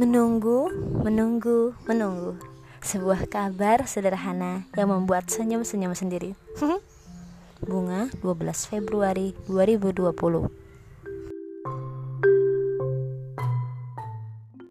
Menunggu, menunggu, menunggu. Sebuah kabar sederhana yang membuat senyum-senyum sendiri. Bunga 12 Februari 2020